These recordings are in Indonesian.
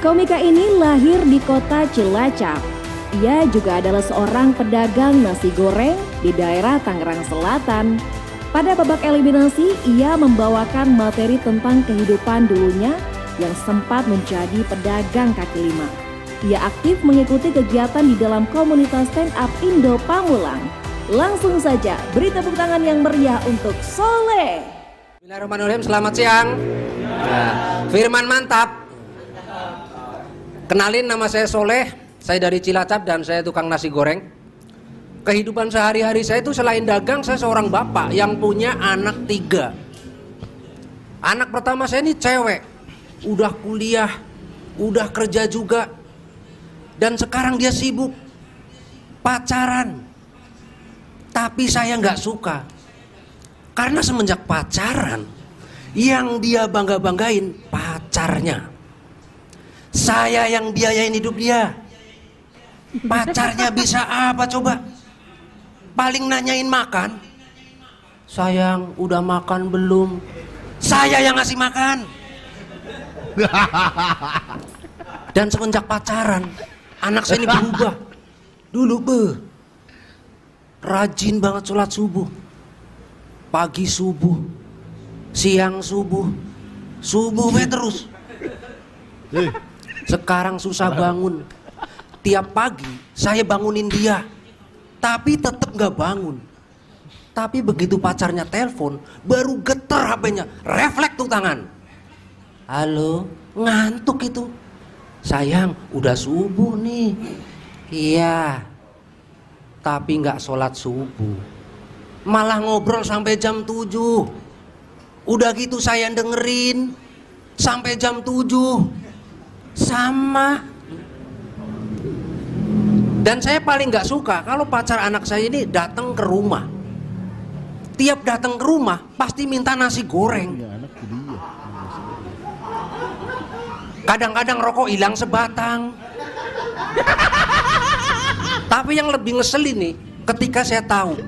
Komika ini lahir di kota Cilacap. Ia juga adalah seorang pedagang nasi goreng di daerah Tangerang Selatan. Pada babak eliminasi, ia membawakan materi tentang kehidupan dulunya yang sempat menjadi pedagang kaki lima. Ia aktif mengikuti kegiatan di dalam komunitas stand up Indo Pamulang. Langsung saja beri tepuk tangan yang meriah untuk Soleh. Bismillahirrahmanirrahim, selamat siang. Nah, Firman mantap. Kenalin nama saya Soleh, saya dari Cilacap dan saya tukang nasi goreng. Kehidupan sehari-hari saya itu selain dagang, saya seorang bapak yang punya anak tiga. Anak pertama saya ini cewek, udah kuliah, udah kerja juga, dan sekarang dia sibuk pacaran. Tapi saya nggak suka, karena semenjak pacaran, yang dia bangga-banggain pacarnya. Saya yang biayain hidup dia. Pacarnya bisa apa coba? Paling nanyain makan. Sayang, udah makan belum? Saya yang ngasih makan. Dan semenjak pacaran, anak saya ini berubah. Dulu be, rajin banget sholat subuh. Pagi subuh, siang subuh, subuh be terus. Sekarang susah bangun. Tiap pagi saya bangunin dia, tapi tetap nggak bangun. Tapi begitu pacarnya telepon, baru getar HP-nya, refleks tuh tangan. Halo, ngantuk itu. Sayang, udah subuh nih. Iya, tapi nggak sholat subuh. Malah ngobrol sampai jam 7. Udah gitu saya dengerin sampai jam 7. Sama. Dan saya paling nggak suka kalau pacar anak saya ini datang ke rumah. Tiap datang ke rumah pasti minta nasi goreng. Kadang-kadang rokok hilang sebatang. Tapi yang lebih ngeselin nih, ketika saya tahu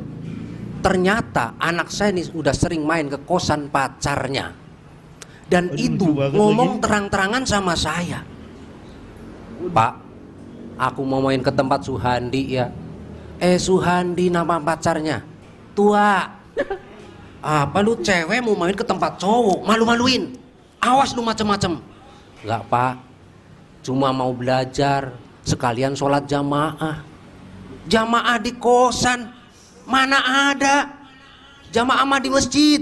ternyata anak saya ini udah sering main ke kosan pacarnya. Dan Aduh, itu ngomong terang-terangan sama saya. Pak, aku mau main ke tempat Suhandi ya. Eh Suhandi nama pacarnya. Tua. Apa lu cewek mau main ke tempat cowok, malu-maluin. Awas lu macem-macem. Enggak pak, cuma mau belajar, sekalian sholat jamaah. Jamaah di kosan, mana ada? Jamaah mah di masjid.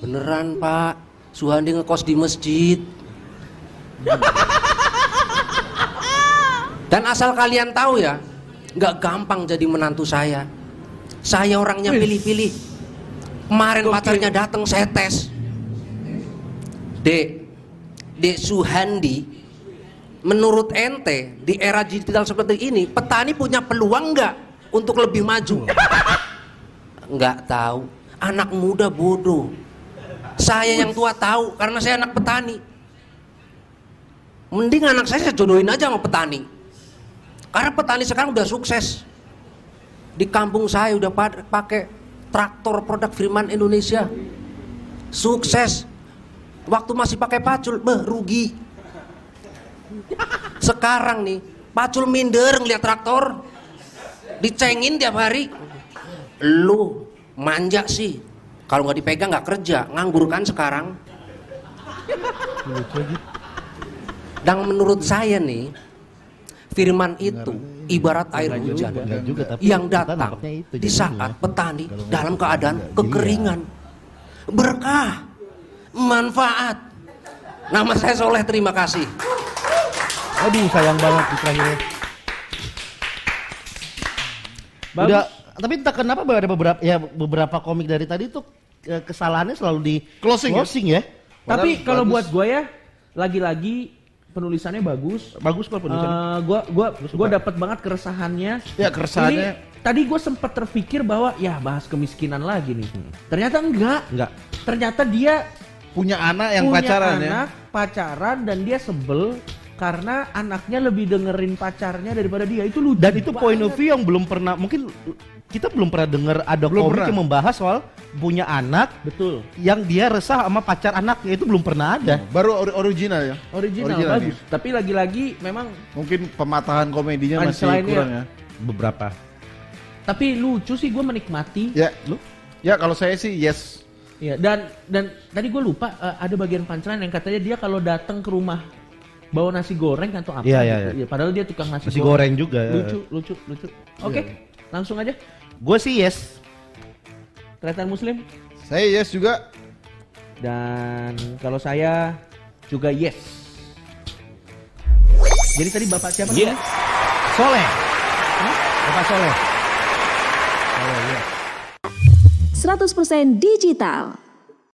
Beneran pak, Suhandi ngekos di masjid. Dan asal kalian tahu ya, nggak gampang jadi menantu saya. Saya orangnya pilih-pilih. Kemarin pacarnya datang saya tes. Dek, Dek Suhandi, menurut ente di era digital seperti ini, petani punya peluang nggak untuk lebih maju? Nggak tahu. Anak muda bodoh. Saya yang tua tahu karena saya anak petani. Mending anak saya saya jodohin aja sama petani. Karena petani sekarang udah sukses. Di kampung saya udah pa- pakai traktor produk Firman Indonesia. Sukses. Waktu masih pakai pacul, beh rugi. Sekarang nih, pacul minder ngeliat traktor. Dicengin tiap hari. Lu manja sih. Kalau nggak dipegang nggak kerja, nganggur kan sekarang. Dan menurut saya nih, firman itu ibarat air hujan tapi yang datang di saat petani dalam keadaan iya. kekeringan. Berkah, manfaat. Nama saya Soleh, terima kasih. Aduh sayang banget di terakhirnya. Udah, tapi entah kenapa ada beberapa ya beberapa komik dari tadi tuh eh, kesalahannya selalu di Closing ya? closing ya. Tapi Padahal kalau buat gue ya, lagi-lagi penulisannya bagus. Bagus kok penulisan. Eh, gua gua Gua gua dapat banget keresahannya. Ya, keresahannya- Ini, tadi gue sempat terpikir bahwa ya bahas kemiskinan lagi nih. Ternyata enggak. Enggak. Ternyata dia punya anak yang punya pacaran ya. anak, pacaran dan dia sebel karena anaknya lebih dengerin pacarnya daripada dia. Itu lucu. Dan itu point of view yang belum pernah mungkin kita belum pernah dengar ada Belum komik pernah. yang membahas soal punya anak Betul. yang dia resah sama pacar anaknya itu belum pernah ada. Baru ori- original ya. Original, Original bagus. Tapi lagi-lagi memang Mungkin pematahan komedinya masih kurang ya. Beberapa. tapi lucu sih gue menikmati. Ya, lu? Ya kalau saya sih yes. Ya, dan dan tadi gue lupa eh, ada bagian punchline yang katanya dia kalau datang ke rumah bawa nasi goreng atau apa Iya, iya, gitu. iya. Ya, padahal dia tukang nasi, Nasi goreng juga. Lucu, lucu, lucu. Oke, langsung aja. Gue sih yes. Tretan Muslim Saya yes juga. dan kalau saya juga yes. Jadi tadi bapak siapa? Yes. namanya? Soleh. Bapak Soleh. 100% digital.